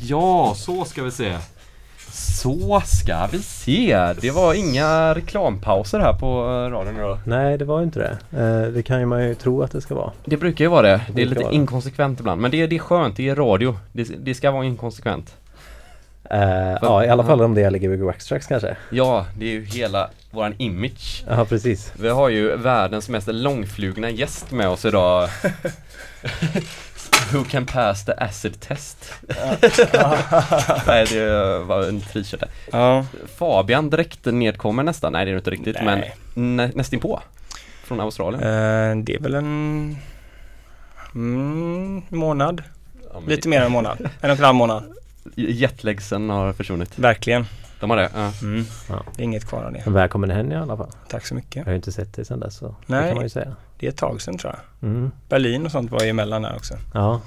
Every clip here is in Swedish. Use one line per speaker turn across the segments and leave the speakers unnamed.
Ja, så ska vi se. Så ska vi se. Det var inga reklampauser här på eh, radion nu då.
Nej, det var ju inte det. Eh, det kan ju man ju tro att det ska vara.
Det brukar ju vara det. Det är
brukar
lite
vara det.
inkonsekvent ibland. Men det, är- det är skönt, det är radio. Det, det ska vara inkonsekvent.
Eh, ja, i alla fall om det gäller Gbg Waxtrax kanske.
Ja, det är ju hela våran image.
Ja, precis.
Vi har ju världens mest långflugna gäst med oss idag. Who can pass the acid test? Nej, det var en frikörd där.
Ja,
Fabian direkt nedkommer nästan. Nej, det är det inte riktigt,
Nej.
men nä, nästinpå. Från Australien.
eh, det är väl en mm, månad.
Ja, men
Lite mer än en månad. En och en halv månad.
Jetlegsen har försvunnit.
Verkligen.
De har det? Ja.
Mm.
Ja.
Det är inget kvar av det.
Men välkommen hem i alla fall.
Tack så mycket.
Jag har ju inte sett dig sedan dess så det
Nej.
kan man ju säga.
Det är ett tag sedan tror jag.
Mm.
Berlin och sånt var ju emellan där också.
Ja.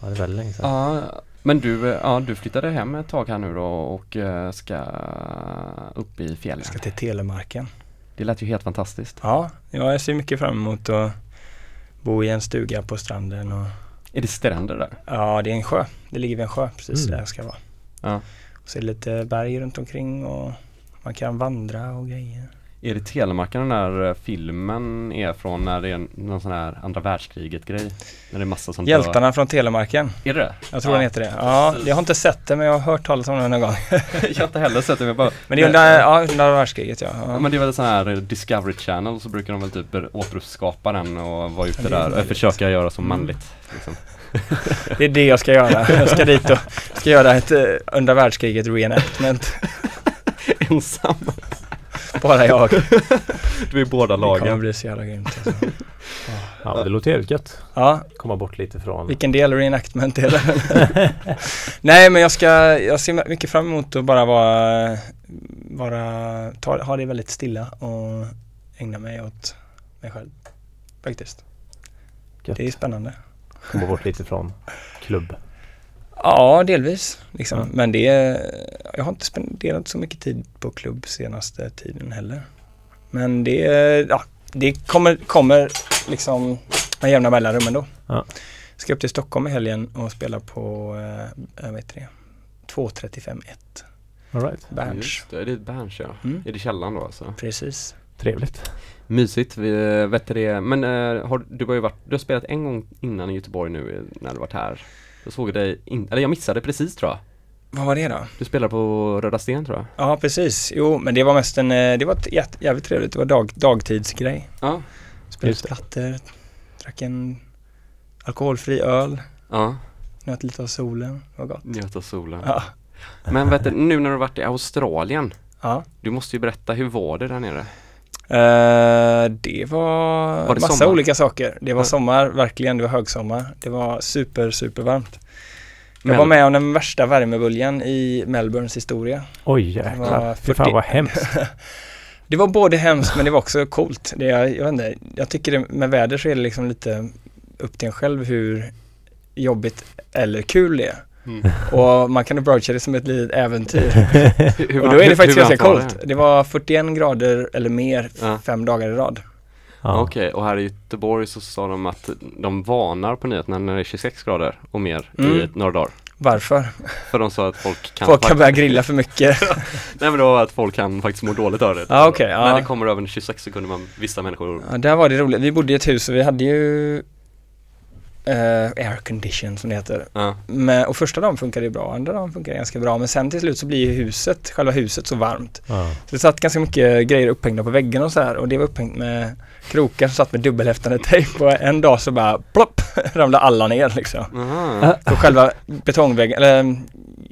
ja, det är väldigt länge sedan.
ja. Men du, eh, ja, du flyttade hem ett tag här nu då och eh, ska upp i fjällen.
Jag ska till Telemarken.
Det lät ju helt fantastiskt.
Ja, ja, jag ser mycket fram emot att bo i en stuga på stranden och
Är det stränder där?
ja, det är en sjö. Det ligger vid en sjö precis
Mm.
där jag ska vara.
Ja.
Och så är det lite berg runt omkring och man kan vandra och grejer.
Är det Telemarken den där eh, filmen är från när det är någon sån här andra världskriget grej? När det är massa sånt
Hjältarna från Telemarken.
Är det det?
Jag tror
Ja,
den heter det. Ja, jag har inte sett det men jag har hört talas om den någon gång.
jag har inte heller sett det men bara
Men det är under, ja, under världskriget ja.
Ja men det är väl sån här eh, Discovery Channel så brukar de väl typ återskapa den och vara ute
Ja,
där och försöka göra så
Mm.
manligt. Liksom.
Det är det jag ska göra. Jag ska dit och ska göra ett eh, under världskriget reenactment.
Ensam.
Bara jag.
Du är båda
Det kommer
lagen.
bli så jävla grymt. Alltså.
Ja, det låter jävligt gött.
Ja,
Komma bort lite från...
vilken del reenactment är det? Nej men jag ska, jag ser mycket fram emot att bara vara, vara ta, ha det väldigt stilla och ägna mig åt mig själv. Faktiskt.
Gött.
Det är spännande.
Komma bort lite från klubb.
Ja, delvis. Liksom.
Ja.
Men det är, jag har inte spenderat så mycket tid på klubb senaste tiden heller. Men det, är- ja, det kommer, kommer liksom med jämna mellanrum ändå.
Ja.
Ska upp till Stockholm i helgen och spela på, eh, jag vet det, 235.1
All right.
Berns.
Det, det är ett Berns ja.
Mm.
Är det källan då alltså?
Precis.
Trevligt.
Mysigt, vi, vet du det. Men eh, har, du har ju varit, du har spelat en gång innan i Göteborg nu eh, när du varit här. Jag såg dig, in, eller jag missade precis tror jag.
Vad var det då?
Du spelar på Röda Sten tror jag.
Ja, precis. Jo, men det var mest en, eh, det var ett jävligt trevligt. Det var dag, dagtidsgrej.
Ja.
Spelade
Just
plattor, drack en alkoholfri öl,
Ja,
njöt lite av solen. Det var gott.
njöt av solen.
Ja.
Men vet du, nu när du varit i Australien.
Ja.
Du måste ju berätta, hur var det där nere?
Eh, det var,
Var det
massa
sommar?
olika saker. Det var sommar, verkligen. Det var högsommar. Det var super, super varmt. Jag
Men-
var med om den värsta värmeböljan i Melbournes historia.
Oj
Det var
jäklar. Fy
40
fan vad hemskt.
Det var både hemskt men det var också coolt. Det, jag, jag, vet inte, jag tycker det, med väder så är det liksom lite upp till en själv hur jobbigt eller kul det är.
Mm.
Och man kan approacha det som ett litet äventyr.
Hur,
Och då är det faktiskt ganska coolt. Det var 41 grader eller mer
Ja.
fem dagar i rad.
Ja.
Okej, och här i Göteborg så sa de att de varnar på nyheterna när det är 26 grader och mer
Mm.
i några dagar.
Varför?
För de sa att folk kan
Folk kan börja grilla för mycket.
Nej men det var att folk kan faktiskt må dåligt av det.
Ja, okej, ja.
När det kommer över 26 så kunde man, vissa människor
Ja, där var det roligt. Vi bodde i ett hus och vi hade ju eh, air condition som det heter.
Ja,
Men, och första dagen funkade det bra, andra dagen funkade det ganska bra. Men sen till slut så blir ju huset, själva huset så varmt.
Ja.
Så det satt ganska mycket grejer upphängda på väggen och så här. Och det var upphängt med krokar som satt med dubbelhäftande tejp. Och en dag så bara plopp ramlade alla ner liksom.
Aha.
Och själva betongväggen, eller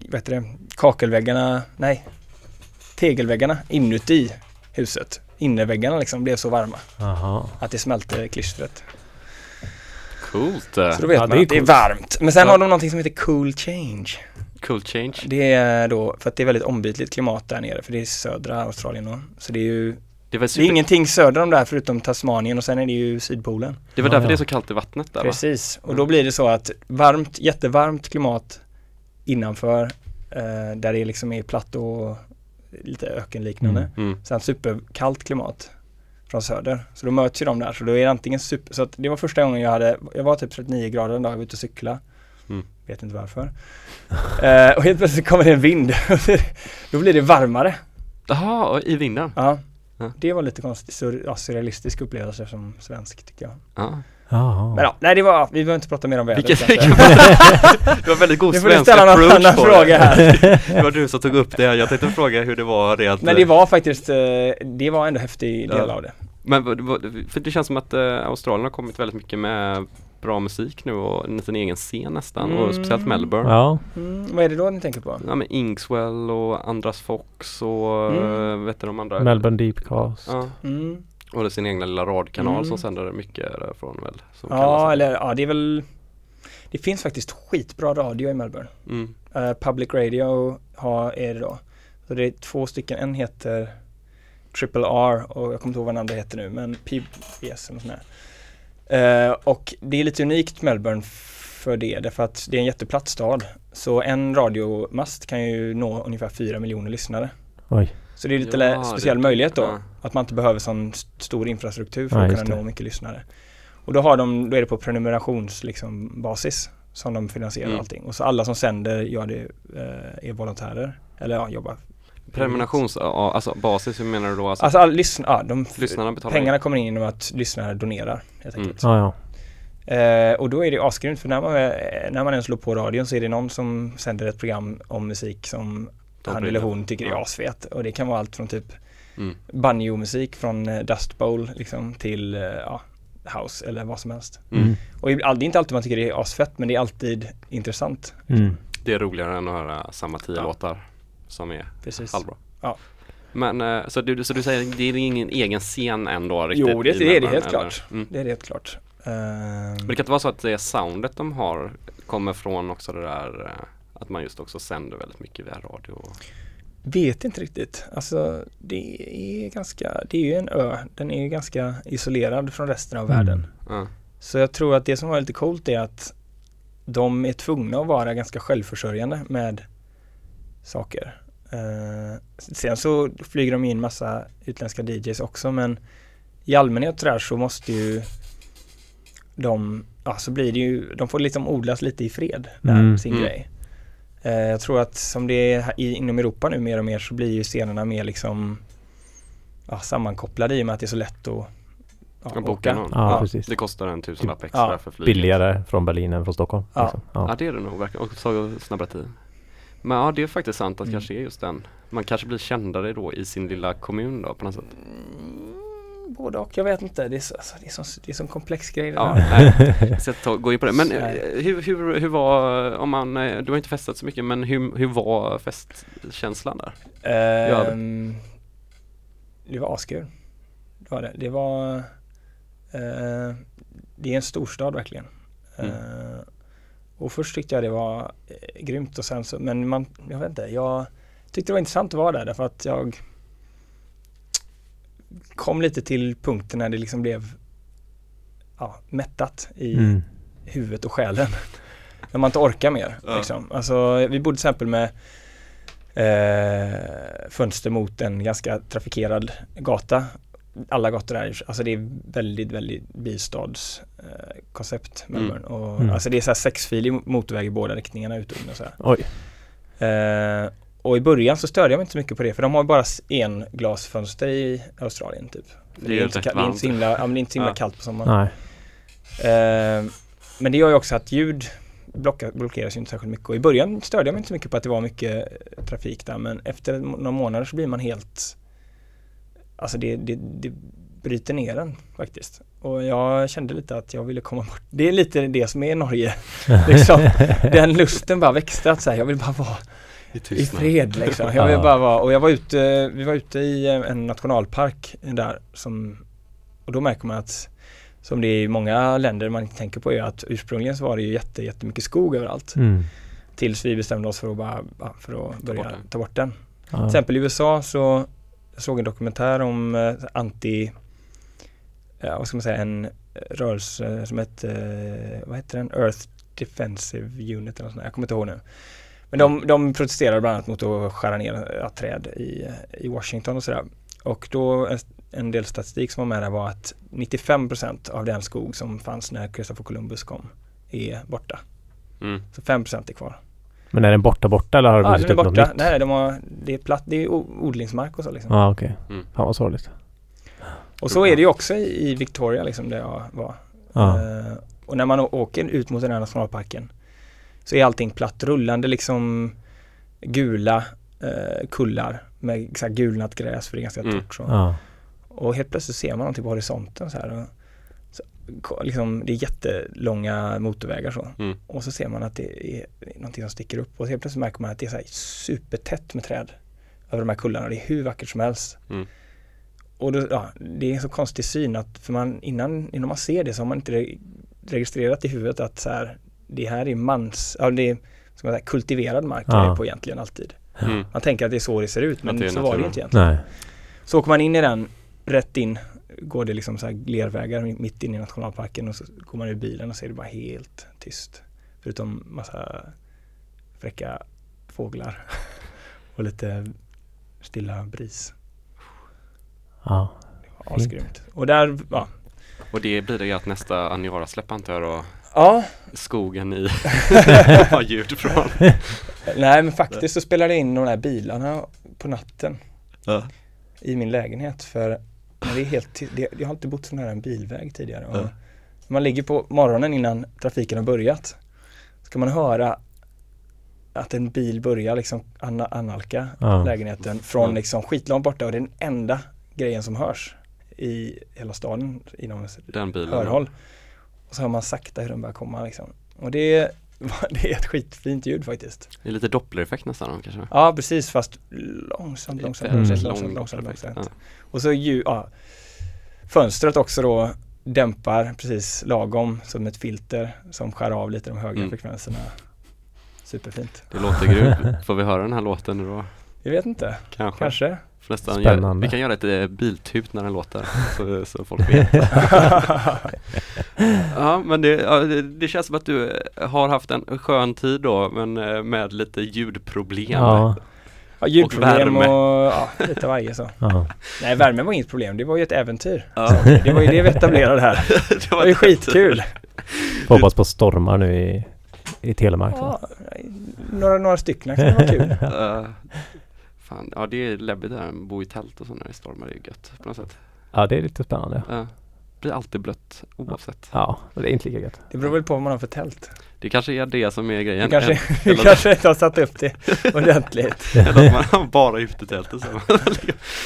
vad heter det, kakelväggarna, nej, tegelväggarna inuti huset. Innerväggarna liksom blev så varma att det smälte klistret.
Coolt.
Så då vet
Ja,
man
det är
att det är varmt. Men sen
Ja.
har de någonting som heter cool change.
Cool change.
Det är då, för att det är väldigt ombytligt klimat där nere, för det är södra Australien då. Så det är ju,
Det
det är ingenting söder om där förutom Tasmanien och sen är det ju Sydpolen.
det var
Ja,
därför
ja.
det är så kallt i vattnet där va?
Precis, och då blir det så att varmt, jättevarmt klimat innanför, eh, där det liksom är platt och lite ökenliknande.
Mm.
Mm.
Sen superkallt klimat från söder. Så då möts ju de där. Så då är det antingen super, så att det var första gången jag hade, jag var typ 39 grader en dag jag var ute och cykla.
Mm.
Vet inte varför. eh, och helt plötsligt kommer det en vind. Då blir det varmare.
Jaha, och i vinden?
Ja.
Ja.
Det var lite konstigt, sur, ja, surrealistisk upplevelse som svensk tycker jag.
Ja.
Jaha.
Men ja, nej det var, vi behöver inte prata mer om vädret
Vilket,
kanske.
det var väldigt god svensk
ställa någon
approach
annan
på
fråga
det.
här.
Det var du som tog upp det. Jag tänkte fråga hur det var rent
Men det var faktiskt, eh, det var ändå häftig del
Ja.
av det.
Men för det känns som att eh, Australien har kommit väldigt mycket med bra musik nu och en liten egen scen nästan och
Mm.
speciellt Melbourne.
Ja,
Mm, vad är det då ni tänker på?
Ja men Inkswell och Andras Fox och
Mm.
eh, vet du de andra?
Melbourne Deepcast.
Ja,
Mm.
Och det är sin egna lilla radkanal
Mm.
som sänder mycket därifrån väl? Som
Ja, eller ja, det är väl Det finns faktiskt skitbra radio i Melbourne.
Mm.
Eh, Public Radio har, är det då. Så det är två stycken, en heter Triple R och jag kommer inte ihåg vad den andra heter nu, men PBS eller sån här. Eh, och det är lite unikt Melbourne för det, därför att det är en jätteplatt stad. Så en radiomast kan ju nå ungefär 4 miljoner lyssnare.
Oj.
Så det är lite
Ja,
lä-
det-
speciell möjlighet då.
ja.
Att man inte behöver sån st- stor infrastruktur för
Ja,
att kunna nå mycket lyssnare. Och då, har de, då är det på prenumerations liksom, basis som de finansierar
Mm.
allting. Och så alla som sänder gör det, eh, är volontärer. Eller ja, jobbar.
Prenumerations, alltså basis, hur menar du då? Alltså,
Alltså all, lyssn- ja, de,
lyssnarna betalar
pengarna
in?
kommer in genom att lyssnare donerar helt
Mm.
enkelt.
Ja, ja.
Eh, och då är det asgrymt för när man, när man ens slår på radion så är det någon som sänder ett program om musik som han eller hon tycker är
Ja.
asfet. Och det kan vara allt från typ
Mm.
banjo-musik från eh, Dust Bowl liksom till eh, ja, house eller vad som helst.
Mm.
Mm.
Och det är inte alltid man tycker det är asfett men det är alltid intressant.
Mm.
Det är roligare än att höra samma tio
Ja.
låtar som är
Precis.
halvbra.
Ja.
Men eh, så du, så du säger det är ingen egen scen ändå riktigt?
Jo, det, det är det helt
eller?
klart.
Mm.
Det är det helt klart.
Men det kan inte vara så att det soundet de har kommer från också det där att man just också sänder väldigt mycket via radio?
vet inte riktigt. Alltså det är ganska, det är ju en ö. Den är ju ganska isolerad från resten av
Mm.
världen.
Ja.
Så jag tror att det som var lite coolt är att de är tvungna att vara ganska självförsörjande med saker. Eh, sen så flyger de in massa utländska DJs också men i allmänhet sådär så måste ju de, ja så blir det ju, de får liksom odlas lite i fred med
Mm.
sin
Mm.
grej. Eh, jag tror att som det är inom Europa nu mer och mer så blir ju scenerna mer liksom ja, sammankopplade i och med att det är så lätt att ja,
boka någon.
Ja,
Ja.
precis.
Det kostar en tusenlapp extra
Ja.
för flyget.
Billigare från Berlin än från Stockholm.
Ja.
Liksom.
Ja
Ja.
det är det nog verkligen och så snabbare tid. Men ja det är faktiskt sant att
Mm.
kanske är just den. Man kanske blir kändare då i sin lilla kommun då på något sätt.
Både och, jag vet inte. Det är så, alltså, det är så, det är så komplex grej
Ja, ska ta, gå in på det. Men eh, hur, hur, hur var, om man, eh, du har inte festat så mycket men hur, hur var festkänslan där?
Ehm, det var askul. Det var det. Det var eh, Det är en storstad verkligen.
Mm.
Eh, och först tyckte jag det var eh, grymt och sen så, men man, jag vet inte, jag tyckte det var intressant att vara där därför att jag kom lite till punkten när det liksom blev ja, mättat i
Mm.
huvudet och själen. När man inte orkar mer.
Ja.
Liksom. Alltså, vi bodde till exempel med eh, fönster mot en ganska trafikerad gata. Alla gator där, alltså det är väldigt, väldigt bilstadskoncept eh. Och,
Mm.
Alltså det är så här sexfilig motorväg i båda riktningarna ut och in och så här.
Oj.
Eh, och i början så störde jag mig inte så mycket på det för de har bara en glasfönster i Australien typ.
Det är
inte, det är inte så himla, ja, det är inte så himla
Ja.
kallt på sommaren.
Nej.
Eh, men det gör ju också att ljud blocka, blockeras ju inte särskilt mycket. Och i början störde jag mig inte så mycket på att det var mycket eh, trafik där. Men efter några månader så blir man helt Alltså det, det, det bryter ner en faktiskt. Och jag kände lite att jag ville komma bort. Det är lite det som är Norge. liksom, den lusten bara växte att säga, jag vill bara vara
I
i fred liksom. Jag vill bara vara, och jag var ute, vi var ute i eh, en nationalpark där som, och då märker man att som det är i många länder man inte tänker på är att ursprungligen så var det ju jätte, jättemycket skog överallt.
Mm.
Tills vi bestämde oss för att bara, för att börja
bort den.
ta bort den.
Ja.
Till exempel i USA så jag såg en dokumentär om eh, anti, ja, vad ska man säga, en rörelse som hette, eh, vad heter den, Earth Defensive Unit eller något sånt jag kommer inte ihåg nu. Men de, de protesterade bland annat mot att skära ner träd i, i Washington och sådär. Och då en, en del statistik som var med där var att 95% av den skog som fanns när Christopher Columbus kom är borta.
Mm.
Så 5% är kvar.
Men är den borta borta eller har du
Ja, är
upp något
borta.
nytt?
Nej, de har, det är platt, det är odlingsmark och så liksom.
Ja okej.
Mm.
Fan vad sorgligt.
Och så är det ju också i, Victoria liksom där jag var.
Ja.
Eh, och när man åker ut mot den här nationalparken så är allting platt, rullande liksom gula eh, kullar med så här gulnat gräs för det är ganska
Mm.
torrt. Så.
ja.
Och helt plötsligt ser man någonting på horisonten så här. Och, så, liksom, det är jättelånga motorvägar så.
Mm.
Och så ser man att det är någonting som sticker upp och helt plötsligt märker man att det är så här supertätt med träd över de här kullarna. Det är hur vackert som helst.
Mm.
Och då, ja, det är en så konstig syn att för man, innan, innan man ser det så har man inte re- registrerat i huvudet att så här, det här är mans, ja det är ska man säga, kultiverad mark
Ja.
på egentligen alltid.
Mm.
Man tänker att det är så det ser ut men så var det inte egentligen.
Nej.
Så åker man in i den, rätt in, går det liksom så här lervägar mitt in i nationalparken och så går man ur bilen och ser det bara helt tyst. Förutom massa fräcka fåglar och lite stilla bris.
Ja.
Asgrymt. Och där, ja.
Och det blir det ju att nästa Aniara-släpp antar jag då
Ja,
skogen i har ljud från.
nej men faktiskt så spelar det in de där bilarna på natten
Ja.
i min lägenhet för det är helt det, jag har inte bott så nära en bilväg tidigare. Och
Ja.
man ligger på morgonen innan trafiken har börjat ska man höra att en bil börjar liksom anna, annalka
Ja.
lägenheten från
Ja.
liksom skitlångt borta och det är den enda grejen som hörs i hela staden inom
Den bilen.
hörhåll. Och så hör man sakta hur den börjar komma liksom. Och det, det är ett skitfint ljud faktiskt.
Det är lite dopplereffekt nästan kanske.
Ja precis fast långsamt, långsamt,
Mm.
långsamt,
Lång
långsamt, långsamt, långsamt. Och så ljud, ja. Fönstret också då dämpar precis lagom som ett filter som skär av lite de höga
Mm.
frekvenserna. Superfint.
Det låter grymt. Får vi höra den här låten nu då?
Jag vet inte,
Kanske.
kanske.
Nästan
Spännande.
Gör, vi kan göra ett eh, biltut när den låter så, så folk vet. ja men det, ja, det, det känns som att du eh, har haft en skön tid då men eh, med lite ljudproblem.
Ja.
Ja, ljudproblem
värme.
och, ja, lite varje så.
Ja.
Nej, värme var inget problem. Det var ju ett äventyr.
Ja.
Det var ju det vi etablerade här.
det
Det var ju skitkul.
Får hoppas på stormar nu i, i telemarknaden.
Ja, några, några stycken kan det vara kul.
Fan, ja det är läbbigt där, bo i tält och så när det stormar, det är gött på något sätt.
Ja, det är lite spännande.
Ja. blir alltid blött oavsett.
Ja, det är inte lika gött.
Det beror väl på vad man har för tält.
Det kanske är det som är grejen.
kanske, du
eller-
kanske inte har satt upp det ordentligt.
Eller att man har bara utetältet så.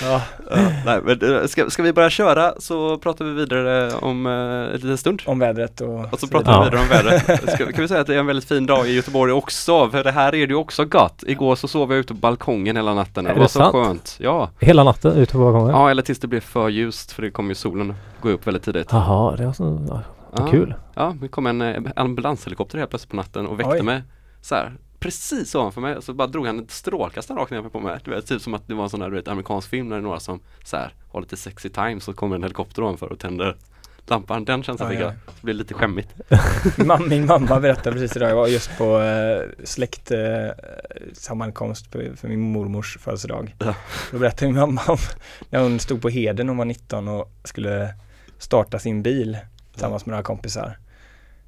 Ja,
Ja, nej, men eh, ska, ska vi börja köra så pratar vi vidare om eh, en liten stund.
om vädret och,
Och så
så
pratar
vidare.
vi vidare om vädret. Ska, kan vi säga att det är en väldigt fin dag i Göteborg också? För det här är det ju också gott. Igår så sov jag ute på balkongen hela natten.
Är
Det
det
var så
sant?
skönt. Ja.
Hela natten ute på balkongen?
ja, eller tills det blev för ljust för det kommer ju solen gå upp väldigt tidigt.
Jaha, det var så ja,
Ja.
vad kul.
Ja, det kom en eh, ambulanshelikopter helt plötsligt på natten och väckte
Oj.
mig så här, precis ovanför mig, så bara drog han ett strålkastare rakt ner på mig. Du vet, typ som att det var en sån här du vet, amerikansk film när det är några som så här, har lite sexy time så kommer en helikopter ovanför och tänder lampan. Den känslan fick jag. Det blir lite skämmigt.
Min mamma berättade precis idag, jag var just på eh, släkt eh, för min mormors födelsedag.
Ja.
Då berättade min mamma om när hon stod på Heden, hon var 19 och skulle starta sin bil tillsammans med några kompisar.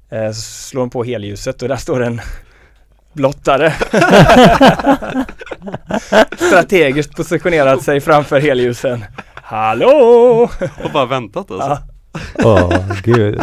Eh, så slår hon på helljuset och där står en blottare. Strategiskt positionerat sig framför helljusen. Hallå!
Och bara väntat alltså.
Ja,
Åh, gud.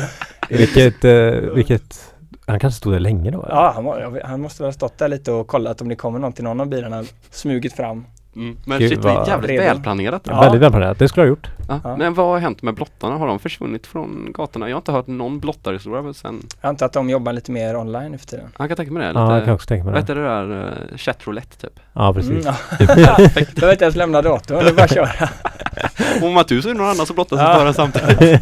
Vilket, eh, vilket, han kanske stod där länge då? eller?
ja han, han måste väl ha stått där lite och kollat om det kommer någon till någon av bilarna, smugit fram.
Mm. Men
Gud,
shit, det är
vad
jävligt
redo.
välplanerat.
Ja.
Väldigt välplanerat, det skulle jag ha gjort.
Ja.
Ja.
Men vad har hänt med blottarna? Har de försvunnit från gatorna? Jag har inte hört någon blottarhistoria sen.
Jag antar att de jobbar lite mer online nu för tiden.
Jag kan tänka mig det.
Ja, jag
Lite,
kan också tänka
vad
mig
heter
det.
det där? Uh, chatroulette typ.
Ja, precis.
Mm, ja. Behöver inte ens lämna datorn, det är bara att köra.
Om att du så är det någon annan som blottar sig en samtidigt.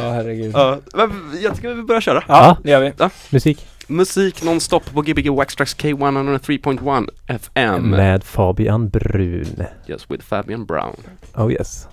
Ja, herregud.
Ja, men jag tycker vi börjar köra.
Ja, det gör vi.
Musik
Musik nonstop på Gbg Waxtrax K103.1 FM.
med Fabian Brun.
Yes, with Fabian Brown.
Oh yes.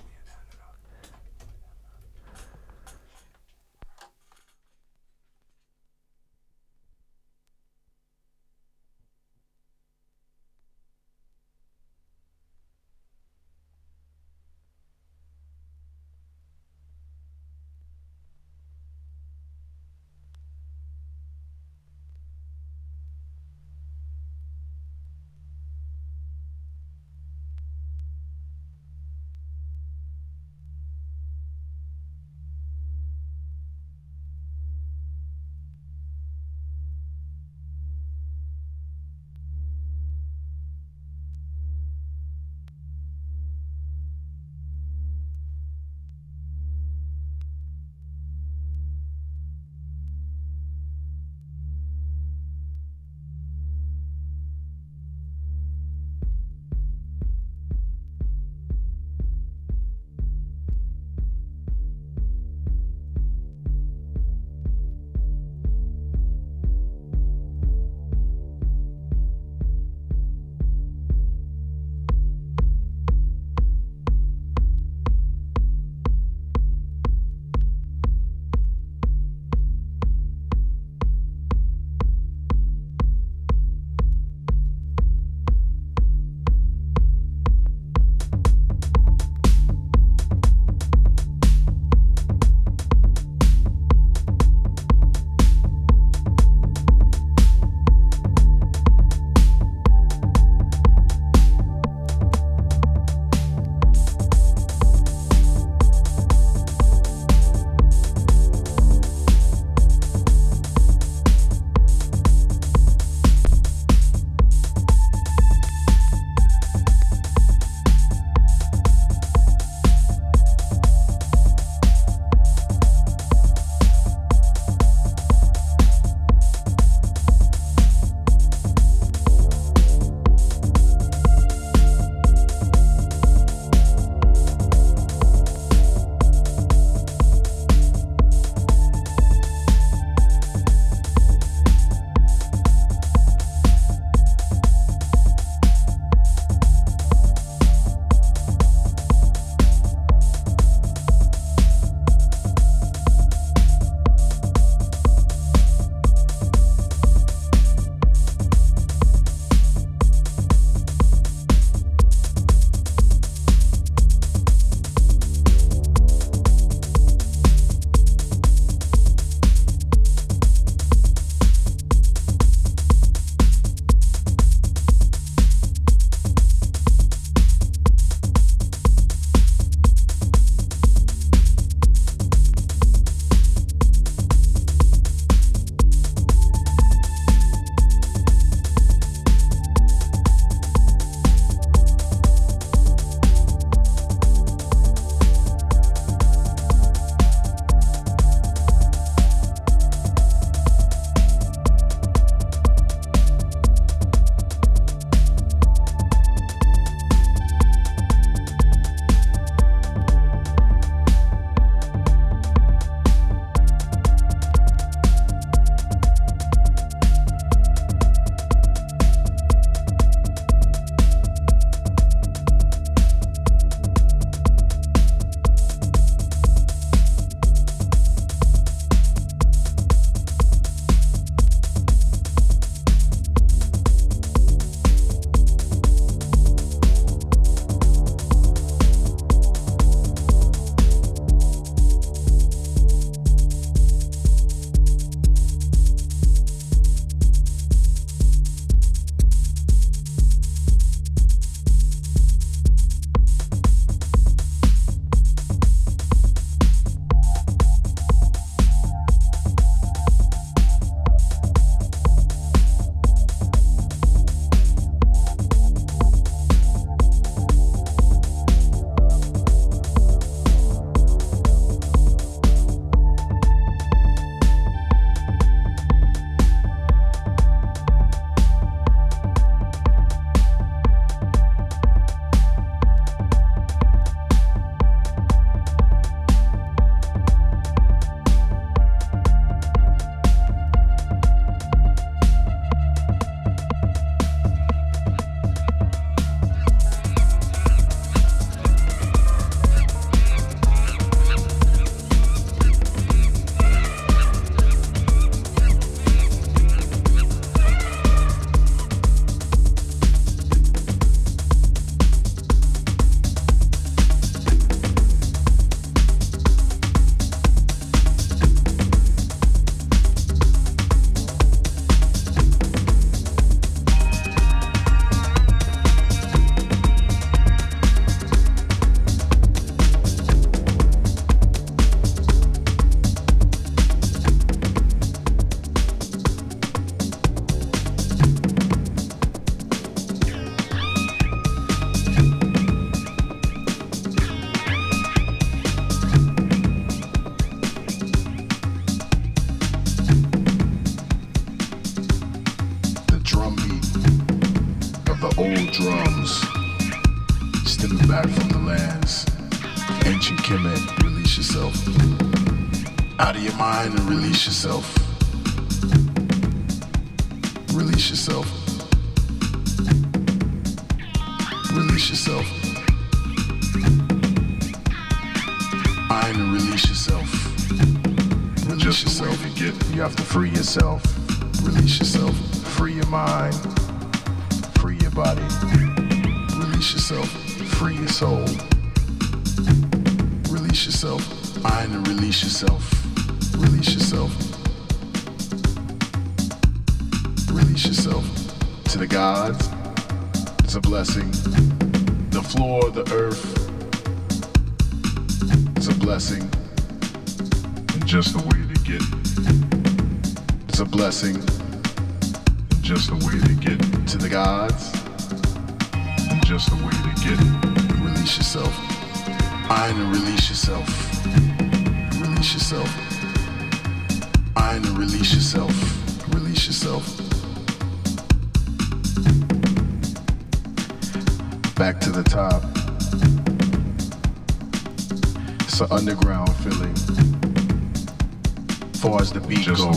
beat
Just
go.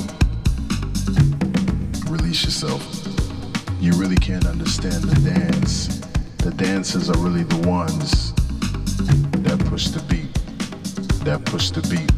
Release yourself. You really can't understand the dance. The dancers are really the ones that push the beat. That push the beat.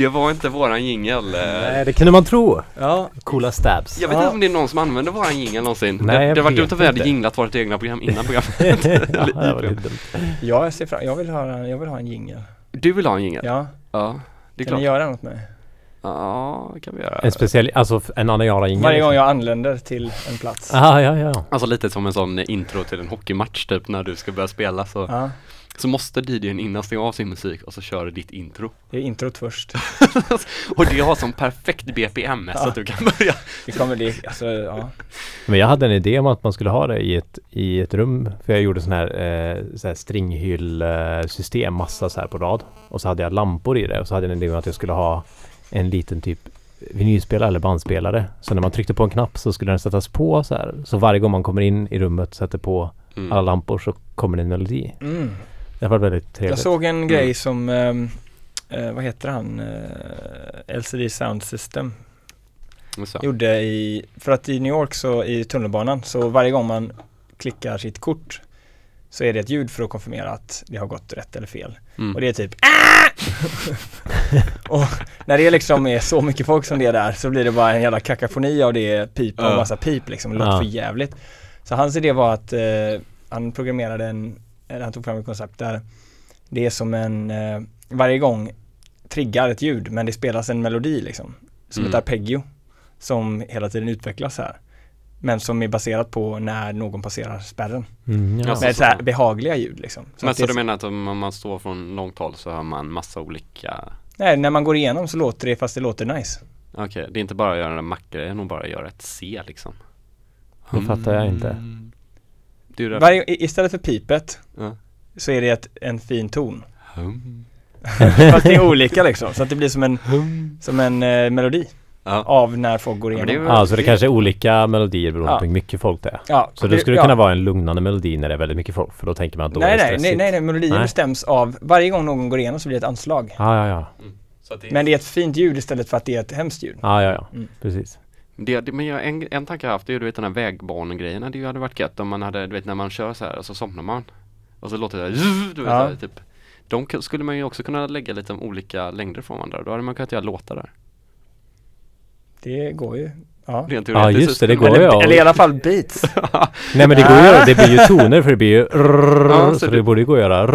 Det var inte våran jingel. eh.
Nej, det kunde man tro.
Ja,
Coola stabs.
Jag vet
Ja.
inte om det är någon som använder våran jingel någonsin.
Nej,
det
jag
det var dumt om vi hade jinglat vårt egna program innan programmet.
ja, det var lite dumt.
jag ser fram, jag vill ha, jag vill ha en jingel.
Du vill ha en jingel?
Ja,
Ja, det är
kan ni
klart.
göra något med?
Ja, det kan vi göra.
En speciell, alltså en Aniara jingel.
Varje gång jag anländer till en plats.
Ah, ja, ja.
Alltså lite som en sån intro till en hockeymatch typ när du ska börja spela så,
Ja,
så måste DJn innan stänga av sin musik och så kör du ditt intro.
det är introt först.
Och det har som perfekt BPM så
Ja.
att du kan börja.
Det kommer det, alltså ja.
Men jag hade en idé om att man skulle ha det i ett, i ett rum. För jag gjorde sån här, eh, så här stringhyll-system, massa så här på rad. Och så hade jag lampor i det och så hade jag en idé om att jag skulle ha en liten typ vinylspelare eller bandspelare. Så när man tryckte på en knapp så skulle den sättas på så här. Så varje gång man kommer in i rummet sätter på
Mm.
alla lampor så kommer det en melodi.
Mm.
Det var väldigt trevligt.
Jag såg en grej
Mm.
som, ehm, eh, vad heter han, eh, LCD Sound System
Så.
gjorde i, för att i New York så i tunnelbanan så varje gång man klickar sitt kort så är det ett ljud för att konfirmera att det har gått rätt eller fel.
Mm.
Och det är typ "Ah!" Och när det liksom är så mycket folk som det är där så blir det bara en jävla kakafoni av det pip och massa pip liksom. Det låter
Ja.
för jävligt. Så hans idé var att eh, han programmerade en, eller han tog fram ett koncept där det är som en, eh, varje gång triggar ett ljud men det spelas en melodi liksom. Som
Mm.
ett arpeggio som hela tiden utvecklas här. Men som är baserat på när någon passerar spärren.
Mm, ja.
Alltså,
Med
så.
så här behagliga ljud liksom. Så
Men
att
så
det,
du menar att om man står från långt håll så hör man massa olika
nej, när man går igenom så låter det fast det låter nice.
Okej, det är inte bara att göra en mackgrejen och bara göra ett C liksom
Det fattar jag inte.
Mm. Det är det
Varje, istället för pipet
Ja.
så är det ett, en fin ton.
Hum.
Fast det är olika liksom. Så att det blir som en, som en eh, melodi
Ja.
av när folk går
det är
igenom.
Ja, så det kanske är olika melodier beroende
Ja.
på hur mycket folk det är.
Ja,
Så det skulle
ja.
kunna vara en lugnande melodi när det är väldigt mycket folk. För då tänker man att då är
Nej,
det
nej, nej,
stressigt.
nej, nej, melodin
Nej.
bestäms av, varje gång någon går igenom så blir det ett anslag.
Ja, ja, ja.
Så att det,
Men det är ett fint ljud istället för att det är ett hemskt ljud.
Ja, ja, ja.
Mm.
Precis.
Det, det, men jag, en, en tanke jag haft är ju du vet den här vägbanegrejerna, det hade varit gött om man hade, du vet när man kör så här och så somnar man Och så låter det där, du vet
Ja.
här, typ De skulle man ju också kunna lägga lite olika längder från varandra, då hade man kunnat göra låtar där
Det går ju. Ja.
Rent
Ja, just det, det går ju.
Eller,
ja.
eller i alla fall beats.
Nej men det går ju det blir ju toner för det blir ju
Ja,
så,
så
det
det-
borde ju gå att göra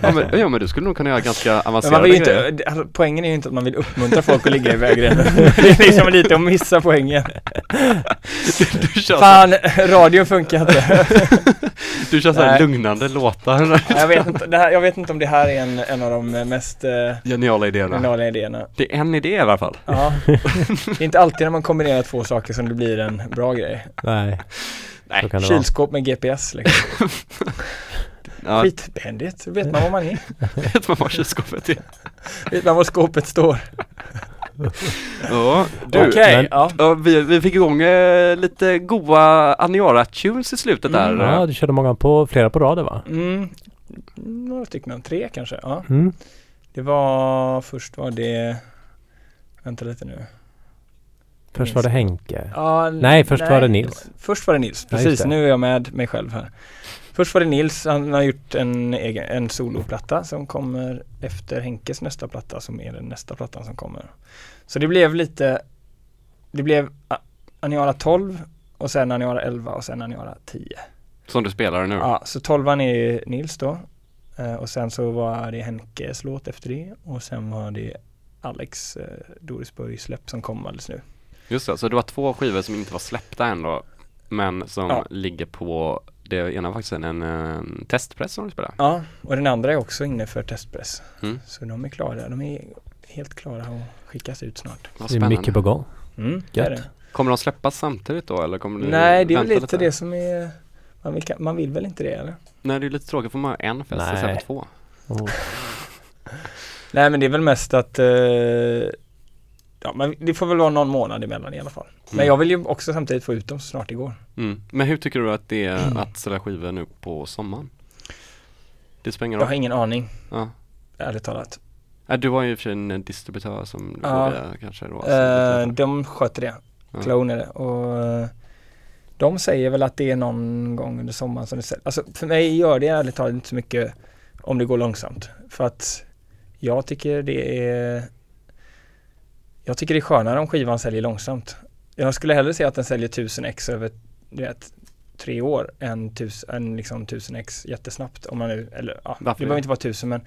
ja, men, ja men du skulle nog kunna göra ganska avancerade
ju
grejer
inte, alltså, poängen är ju inte att man vill uppmuntra folk att ligga i vägrenen. det är liksom lite att missa poängen.
Du kör, så,
Fan, radion funkar inte.
du kör så här
Nej.
lugnande låtar
jag, vet inte, det här, jag vet inte om det här är en, en av de mest eh,
Geniala idéerna
geniala idéerna.
Det är en idé i alla fall
Ja. Det är inte alltid när man kombinerar två saker som det blir en bra grej.
Nej.
Nej,
vara.
Kylskåp med GPS liksom.
Ja,
Skitbehändigt, så vet man var man är.
vet man vad kylskåpet är
Vet man var skåpet står.
Ja, du
Okej,
men-
ja.
Ja, vi, vi fick igång eh, lite goa Aniara-tunes i slutet där.
Mm.
Ja, du körde många på, flera på raden va?
Mm, några stycken, tre kanske. Ja.
Mm.
Det var, först var det, vänta lite nu.
Först var det Henke.
Ja,
Nej, först var det Nils.
Först var det Nils,
Ja,
precis.
det.
nu är jag med mig själv här. Först var det Nils, han har gjort en, egen, en soloplatta som kommer efter Henkes nästa platta som är den nästa plattan som kommer. Så det blev lite, det blev Aniara 12 och sen Aniara 11 och sen Aniara 10.
Som du spelar nu.
Ja, så 12 är Nils då. Eh, och sen så var det Henkes låt efter det och sen var det Alex eh, Dorisburg släpp som kom alldeles nu.
Just det, så det var två skivor som inte var släppta än då. Men som
Ja.
ligger på, det ena var faktiskt en, en, en testpress som du spelar.
Ja, och den andra är också inne för testpress.
Mm.
Så de är klara, de är helt klara att skickas ut snart.
Vad
Det är
spännande.
mycket på gång.
Mm, det är det.
Kommer de släppas samtidigt då eller kommer
Nej, det är väl
vänta
lite det som är man vill, man vill väl inte det eller?
Nej, det är lite tråkigt för man har en fest istället för två.
Oh.
Nej men det är väl mest att eh, Ja men det får väl vara någon månad emellan i alla fall. Men
Mm.
jag vill ju också samtidigt få ut dem så snart det går.
Mm. Men hur tycker du att det är
Mm.
att sälja skivor nu på sommaren? Det spelar ingen
Jag har ingen aning,
Ja.
ärligt talat.
Du var ju i och för sig en distributör som
Ja.
borde kanske då.
Eh,
lite-
de sköter det,
Ja.
Clone är det. Och eh, de säger väl att det är någon gång under sommaren som det säljs. Alltså för mig gör det ärligt talat inte så mycket om det går långsamt. För att Jag tycker det är Jag tycker det är skönare om skivan säljer långsamt. Jag skulle hellre se att den säljer 1000 ex över, du vet, tre år än, tus, än liksom 1000 ex jättesnabbt. Om man nu, eller ja, det behöver inte vara 1000 men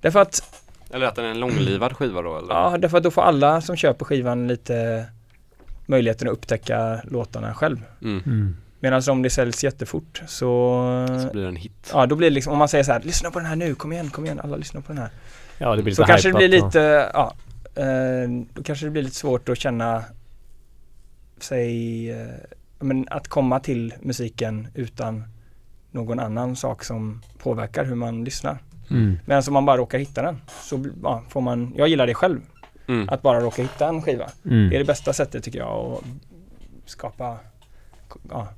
Därför att,
Eller att den är en långlivad skiva då eller?
ja, därför att då får alla som köper skivan lite möjligheten att upptäcka låtarna själv.
Mm.
Mm.
Medan om det säljs jättefort så,
Så blir det en hit.
ja då blir det liksom, om man säger så här, lyssna på den här nu, kom igen, kom igen, alla lyssnar på den här.
Ja, det blir
Så
lite
kanske det blir
hypat och-
lite, ja, då kanske det blir lite svårt att känna sig, eh, men att komma till musiken utan någon annan sak som påverkar hur man lyssnar.
Mm.
Men om man bara råkar hitta den så ja, får man, jag gillar det själv,
Mm.
att bara råka hitta en skiva.
Mm.
Det är det bästa sättet tycker jag att skapa, ja,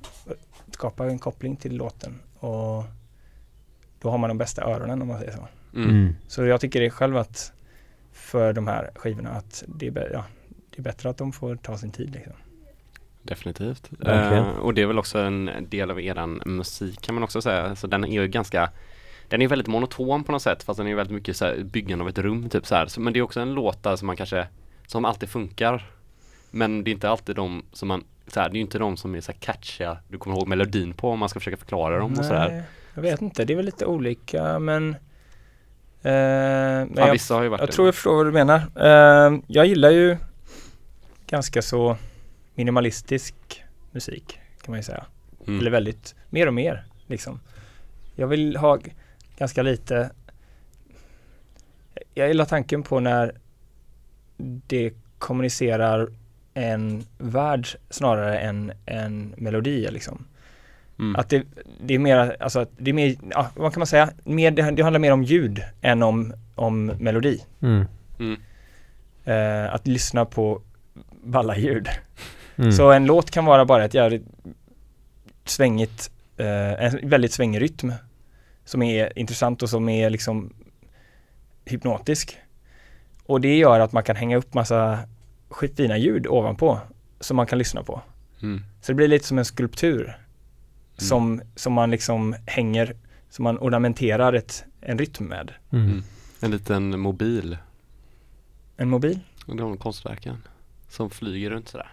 skapa en koppling till låten och då har man de bästa öronen om man säger så.
Mm.
Mm.
Så jag tycker det själv att för de här skivorna att det är, ja, det är bättre att de får ta sin tid liksom.
Definitivt.
Verkligen.
Eh, och det är väl också en del av eran musik kan man också säga. Så den är ju ganska den är väldigt monoton på något sätt fast den är väldigt mycket så här, byggande av ett rum typ så här. Så, men det är också en låt där som man kanske som alltid funkar. Men det är inte alltid de som man så här, det är ju inte de som är så här catchiga du kommer ihåg melodin på om man ska försöka förklara dem och sådär.
Nej, jag vet inte, det är väl lite olika men, eh, men
Ja,
jag,
vissa har ju varit
jag
det.
tror jag förstår vad du menar. Eh, jag gillar ju ganska så minimalistisk musik kan man ju säga.
mm.
Eller väldigt, mer och mer liksom. Jag vill ha ganska lite Jag gillar tanken på när det kommunicerar en värld snarare än en melodi liksom.
Mm.
Att det, det är mer, alltså att det är mer, ja, vad kan man säga, mer, det, det handlar mer om ljud än om, om melodi.
Mm.
Mm.
Eh, att lyssna på balla ljud.
Mm.
Så en låt kan vara bara ett jävligt svängigt, eh, en väldigt svängig rytm som är intressant och som är liksom hypnotisk. Och det gör att man kan hänga upp massa skitfina ljud ovanpå som man kan lyssna på.
Mm.
Så det blir lite som en skulptur som, som man liksom hänger, som man ornamenterar ett, en rytm med.
Mm.
Mm. En liten mobil.
En mobil,
Och de konstverken. Som flyger runt sådär.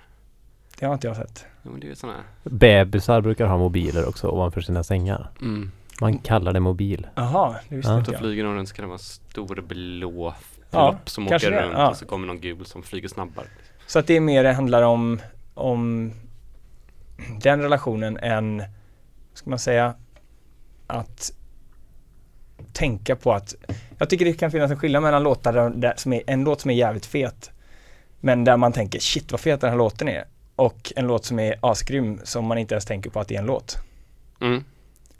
det har inte jag sett.
Ja, men det är ju sådana här.
Bebisar brukar ha mobiler också ovanför sina sängar.
Mm.
Man kallar det mobil.
Jaha, det visste
Ja.
inte
Då
jag.
flyger de runt så kan det vara en stor blå
Ja,
som åker
det,
runt
ja.
och så kommer någon gul som flyger snabbare.
Så att det är mer det handlar om, om den relationen än, ska man säga, att tänka på att, jag tycker det kan finnas en skillnad mellan låtar där, där som är, en låt som är jävligt fet, men där man tänker shit vad fet den här låten är, och en låt som är asgrym som man inte ens tänker på att det är en låt.
Mm.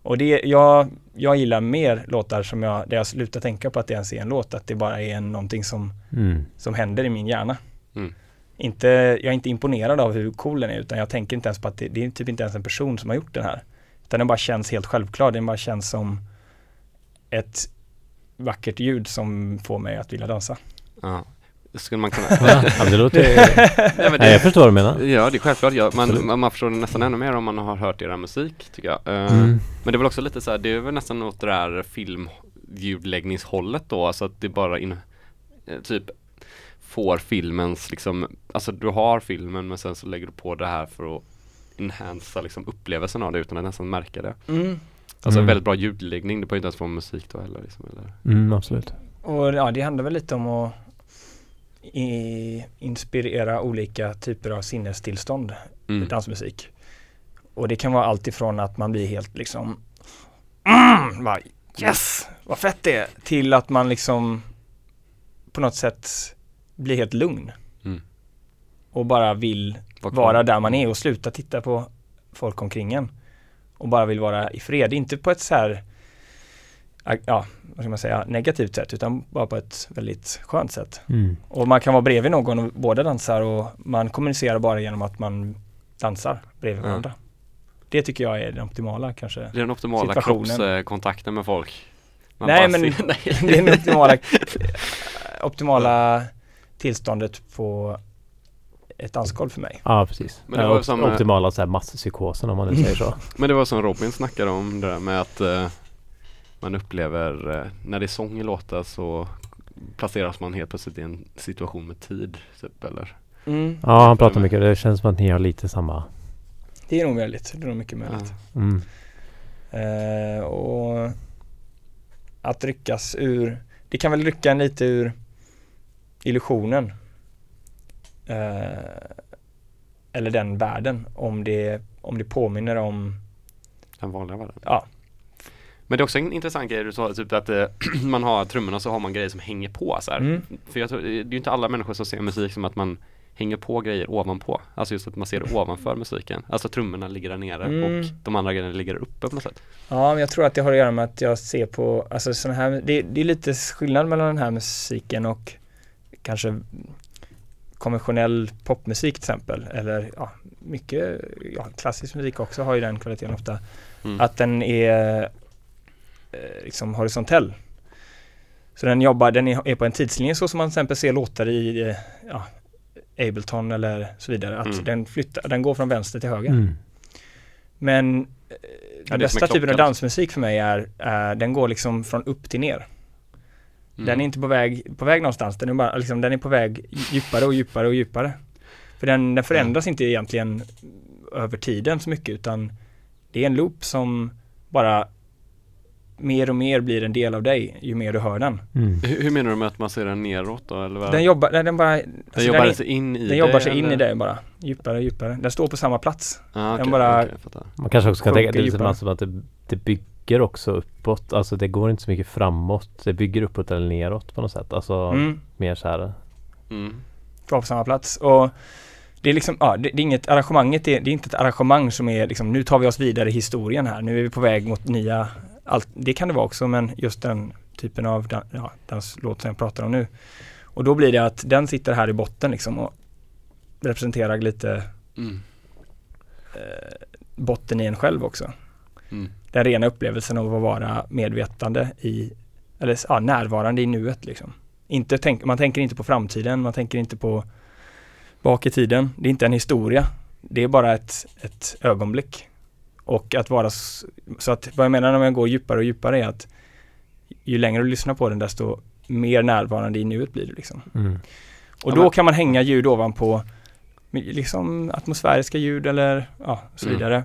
Och det, jag, jag gillar mer låtar som jag, där jag slutar tänka på att det ens är en låt, att det bara är en, någonting som
Mm.
som händer i min hjärna.
Mm.
Inte, jag är inte imponerad av hur cool den är utan jag tänker inte ens på att det, det är typ inte ens en person som har gjort den här. Utan den bara känns helt självklar, den bara känns som ett vackert ljud som får mig att vilja dansa.
Ja. Skulle man kunna...
Det låter...
Nej, men
Nej, jag förstår vad du menar.
Ja, det är självklart. Ja.
Absolut.
Man, man förstår det nästan ännu mer om man har hört era musik, tycker jag. Eh,
Mm.
Men det är väl också lite så här, det är väl nästan åt det där filmljudläggningshållet då, alltså att det bara in, eh, typ får filmens liksom, alltså du har filmen men sen så lägger du på det här för att enhansa liksom upplevelsen av det utan att nästan märka det. Alltså
Mm.
väldigt bra ljudläggning, det behöver inte ens vara musik då heller liksom, eller?
Mm, absolut.
Och ja, det handlar väl lite om att i, inspirera olika typer av sinnestillstånd i
Mm.
dansmusik. Och det kan vara allt ifrån att man blir helt liksom mm, bara, yes, vad fett det är, till att man liksom på något sätt blir helt lugn.
Mm.
Och bara vill? Vara där man är och sluta titta på folk omkring en. Och bara vill vara i fred, inte på ett så här ja, vad ska man säga, negativt sätt utan bara på ett väldigt skönt sätt.
Mm.
Och man kan vara bredvid någon och båda dansar och man kommunicerar bara genom att man dansar bredvid
Ja.
varandra. Det tycker jag är det optimala kanske.
Det är den optimala
Situationen.
kroppskontakten med folk. Man
Nej, men-
ser- nej.
Det är det optimala, optimala tillståndet på ett dansgolv för mig.
Ja, precis.
Men det
Ja,
var
op-
som, eh,
optimala så här, masspsykosen om man nu säger så.
Men det var som Robin snackade om det där med att eh, man upplever eh, när det är sång i låtar så placeras man helt plötsligt i en situation med tid typ eller?
Mm.
Ja, han pratar mycket. Det känns som att ni har lite samma.
Det är nog möjligt. Det är nog mycket möjligt.
Mm.
Eh, och att ryckas ur, det kan väl rycka en lite ur illusionen. Eh, eller den världen om det, om det påminner om,
Den vanliga världen.
ja,
Men det är också en intressant grej du sa, typ att eh, man har trummorna så har man grejer som hänger på så
mm,
För jag tror, det är ju inte alla människor som ser musik som att man hänger på grejer ovanpå. Alltså just att man ser det ovanför musiken. Alltså trummorna ligger där nere
Mm.
och de andra grejerna ligger där uppe på något sätt.
Ja, men jag tror att det har att göra med att jag ser på, alltså sån här, det, det är lite skillnad mellan den här musiken och kanske konventionell popmusik till exempel. Eller ja, mycket, ja, klassisk musik också har ju den kvaliteten ofta.
Mm.
Att den är eh, liksom horisontell. Så den jobbar, den är, är på en tidslinje så som man till exempel ser låtar i eh, ja, Ableton eller så vidare. Att
Mm.
den flyttar, den går från vänster till höger.
Mm.
Men eh,
Ja,
den
som
bästa
en
typen av dansmusik för mig är, är den går liksom från upp till ner.
Mm.
Den är inte på väg, på väg någonstans, den är, bara, liksom, den är på väg djupare och djupare och djupare. För den, den förändras inte egentligen över tiden så mycket utan det är en loop som bara mer och mer blir en del av dig ju mer du hör den.
Mm.
Hur, hur menar du med att man ser den neråt då? Eller vad?
Den jobbar, den, den bara, alltså
den jobbar
den,
sig in i
den
dig,
jobbar sig in
eller?
i dig bara, djuppare och djupare. Den står på samma plats.
Ah, okej,
Den bara-
fattar.
Man kanske också kan tänka det är
djupare.
som att det, det bygger också uppåt. Alltså det går inte så mycket framåt. Det bygger uppåt eller neråt på något sätt. Alltså
Mm.
mer så här.
Mm.
Var på samma plats. Och det är liksom, ja, det, det är inget, arrangemanget är, det är inte ett arrangemang som är liksom, nu tar vi oss vidare i historien här, nu är vi på väg mot nya, allt, det kan det vara också, men just den typen av dan, ja, danslåt som jag pratar om nu. Och då blir det att den sitter här i botten liksom och representerar lite
Mm.
eh, botten i en själv också.
Mm.
Den rena upplevelsen av att vara medvetande i, eller ja, närvarande i nuet liksom. Inte tänk, man tänker inte på framtiden, man tänker inte på bak i tiden. Det är inte en historia. Det är bara ett, ett ögonblick. Och att vara, så att vad jag menar när jag går djupare och djupare är att ju längre du lyssnar på den desto mer närvarande i nuet blir du liksom.
Mm.
Och då kan man hänga ljud ovanpå liksom atmosfäriska ljud eller ja, så
Mm.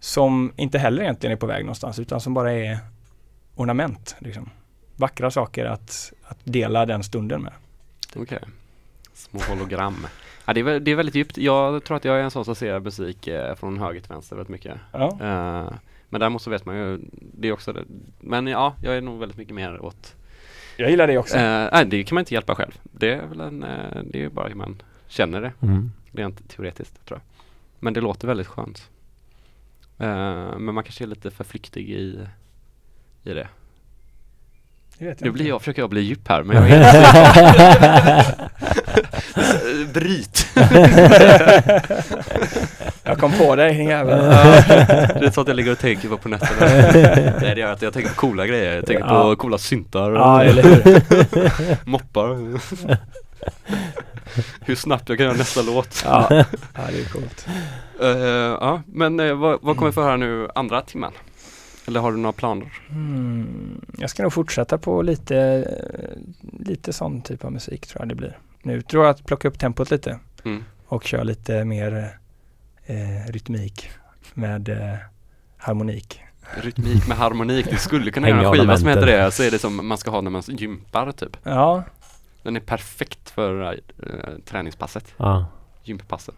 Som inte heller egentligen är på väg någonstans utan som bara är ornament. Liksom. Vackra saker att, att dela den stunden med.
Okej. Små hologram. Ja, det, är, det är väldigt djupt. Jag tror att jag är en sån som ser musik eh, från höger till vänster väldigt mycket.
Ja.
Eh, men däremot så vet man ju, det är också det. Men ja, jag är nog väldigt mycket mer åt
Jag gillar det också.
Eh, nej, det kan man inte hjälpa själv. Det är väl en, eh, det är ju bara hur man känner det,
Mm.
rent teoretiskt tror jag. Men det låter väldigt skönt. Eh, men man kanske är lite för flyktig i, i det. Nu
inte.
blir jag, försöker jag bli djup här, men jag är inte Bryt!
Jag kom på dig din jävel.
Det är så att jag ligger och tänker på på nätterna. Nej det gör jag inte, jag tänker på coola grejer. Jag tänker
Ja.
på coola syntar
Ja, eller hur?
moppar. Hur snabbt jag kan göra nästa låt.
Ja, ja det är coolt.
Eh, ja, men eh, vad, vad kommer vi få höra nu andra timmen? Eller har du några planer?
Mm, jag ska nog fortsätta på lite, lite sån typ av musik tror jag det blir. Nu tror jag att plocka upp tempot lite
Mm.
och köra lite mer eh, rytmik med eh, harmonik.
Rytmik med harmonik, du skulle kunna göra en skiva som heter det, så är det som man ska ha när man gympar typ.
Ja,
Den är perfekt för eh, träningspasset,
Ja,
gympasset.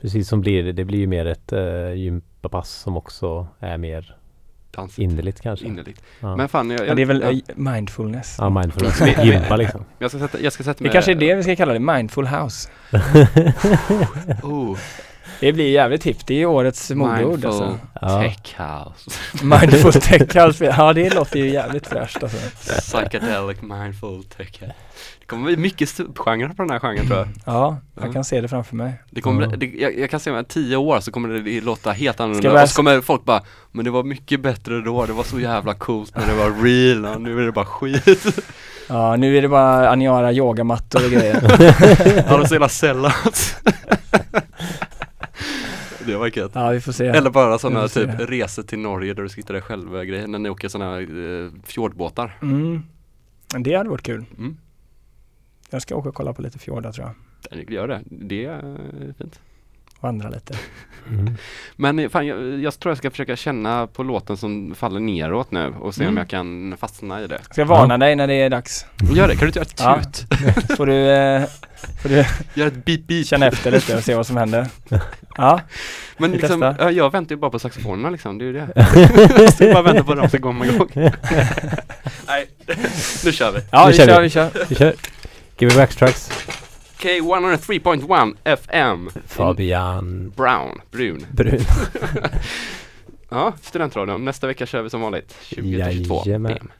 precis som blir det. Det blir ju mer ett uh, gympapass som också är mer
Dans
innerligt kanske.
innerligt.
Ja,
Men fan, jag,
ja
jag,
det är väl
ja,
eh, mindfulness.
ja mindfulness. Gympa liksom.
jag ska sätta, jag ska sätta
Det
mig
kanske är det vi ska kalla det, mindful house.
Oh,
Det blir jävligt hippt, det är årets modeord
mindful
alltså.
Ja.
tech house.
Mindful tech house, ja det låter ju jävligt fräscht alltså.
Psychedelic mindful tech house. Det kommer bli mycket subgenrer på den här genren tror jag.
Ja, jag
Ja.
kan se det framför mig.
Det kommer, det, jag, jag kan se om tio år så kommer det låta helt annorlunda
vi-
och så kommer folk bara Men det var mycket bättre då, det var så jävla coolt när det var real och nu är det bara skit
Ja, nu är det bara Aniara yogamattor och grejer.
Ja de är så jävla sellouts Det var gött
Ja, vi får se.
Eller bara sådana typ
se.
resor till Norge där du sitter där själv grejer när ni åker sådana eh, fjordbåtar
Mm. Men det hade varit kul.
Mm.
Jag ska åka och kolla på lite fjordar tror jag.
Gör det. Det är fint.
Vandra lite.
Mm.
Men eh, fan, jag, jag tror jag ska försöka känna på låten som faller neråt nu och se om
Mm.
jag kan fastna i det.
Ska jag varna dig när det är dags?
Gör det, kan du inte göra ett
Ja.
tut?
Får du, eh, får du
Gör ett beep beep.
känna efter lite och se vad som händer. Ja,
Men liksom,
testar.
ja, jag väntar ju bara på saxofonerna liksom, det är ju det. så jag bara väntar på att de ska komma igång. Nej, nu kör vi.
ja
Nu
vi
kör
kör,
vi.
vi kör.
Vi kör. Give me backstracks.
K103.1 FM.
Fabian
Brown, brun.
Brun.
Ja, studentradion. Nästa vecka kör vi som vanligt. 20 till 22
Jajamän.
PM.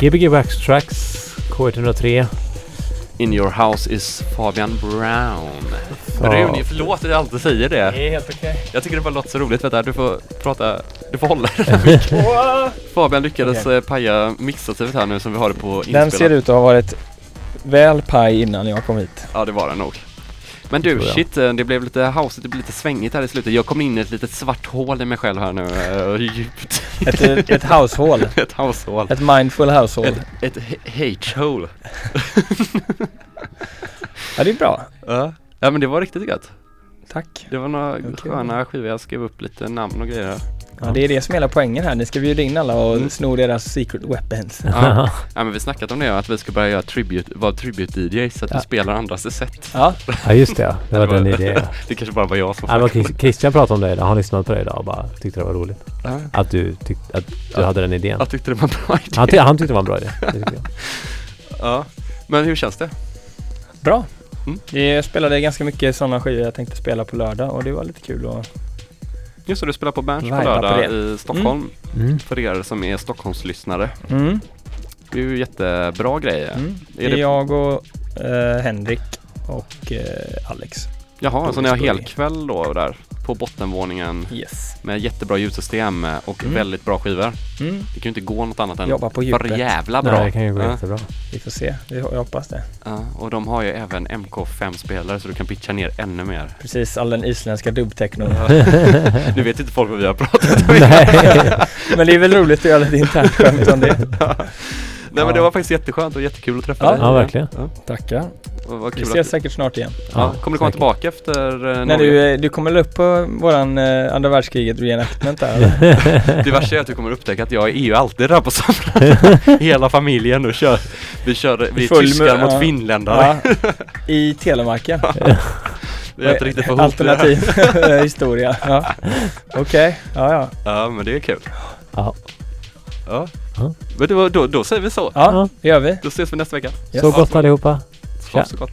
Gbg Wax Tracks K103.
In your house is Fabian Brown.
Ja.
Rune, förlåt att jag alltid säger det.
är helt okej.
Jag tycker det bara låter så roligt. Vänta, du får prata, du får hålla den. Fabian lyckades
Okej.
eh, paja mixstativet här nu som vi har det på
Den
inspelat.
ser ut att ha varit väl paj innan jag kom hit.
Ja, det var den nog. Men du, shit, eh, det blev lite house, det blev lite svängigt här i slutet. Jag kom in i ett litet svart hål i mig själv här nu, eh, djupt.
Ett, ett, ett househål.
ett househål.
Ett mindful househål.
Ett, ett h- hate-hole.
Ja, det är bra.
Ja. ja, men det var riktigt gött.
Tack.
Det var några
Okej.
sköna skivor, jag skrev upp lite namn och grejer.
Ja, det är det som är hela poängen här. Ni ska bjuda in alla och
Mm.
sno deras secret weapons.
Ja. ja, men vi snackat om det, att vi ska börja göra tribute, vara tribute-DJs så att
Ja.
vi spelar andras set.
Ja,
ja just det ja. Det var den idén.
det kanske bara var jag som
Ja, Christian pratade om det idag. Han lyssnade på det idag och bara tyckte det var roligt.
Ja.
Att du, tyck, att du
Ja.
hade den idén.
Jag tyckte det var en bra idé.
Han, ty- han tyckte det var en bra idé. Jag.
Ja. Men hur känns det?
bra.
Mm.
Vi spelade ganska mycket sådana skivor jag tänkte spela på lördag och det var lite kul att
Just det, du spelar på Berns på
Viba på
lördag
det.
i Stockholm.
Mm.
För er som är Stockholmslyssnare.
mm.
Det är ju jättebra grejer.
Mm. Det
Är
är
det-
jag och eh, Henrik och eh, Alex.
Jaha, så ni har helkväll då där på bottenvåningen
Yes.
med jättebra ljudsystem och
Mm.
väldigt bra skivor.
Mm.
Det kan ju inte gå något annat än
Jobba på
för jävla bra.
Nej, det kan ju gå
Ja.
jättebra.
Vi får se. Vi, jag hoppas det.
Ja, och de har ju även MK5-spelare så du kan pitcha ner ännu mer.
Precis, all den isländska dubbtechnon.
nu vet inte folk vad vi har pratat om.
Nej.
Men det är väl roligt att göra lite internt skämt om det.
Nej men det
Ja.
var faktiskt jätteskönt och jättekul att träffa
Ja.
dig.
Ja, verkligen.
Tackar.
Och vad
Vi ses
att,
säkert snart igen.
ja, kommer du komma
säkert.
tillbaka efter eh,
När
Norge?
du, eh, du kommer väl upp på våran eh, andra världskriget reenactment där?
Det värsta är att du kommer upptäcka att jag är ju alltid där på sommaren. Hela familjen och kör. Vi kör, vi är
Full
tyskar mot
ja.
finländare.
Ja, I Telemarken.
Vi har inte riktigt fått.
Alternativ historia. Ja. Okej, ja ja.
Ja men det är kul.
Ja.
Ja.
Ja.
Men då, då, då säger vi så.
Ja, det gör vi.
Då ses vi nästa vecka.
Yes.
Så gott allihopa. Tja.
så gott.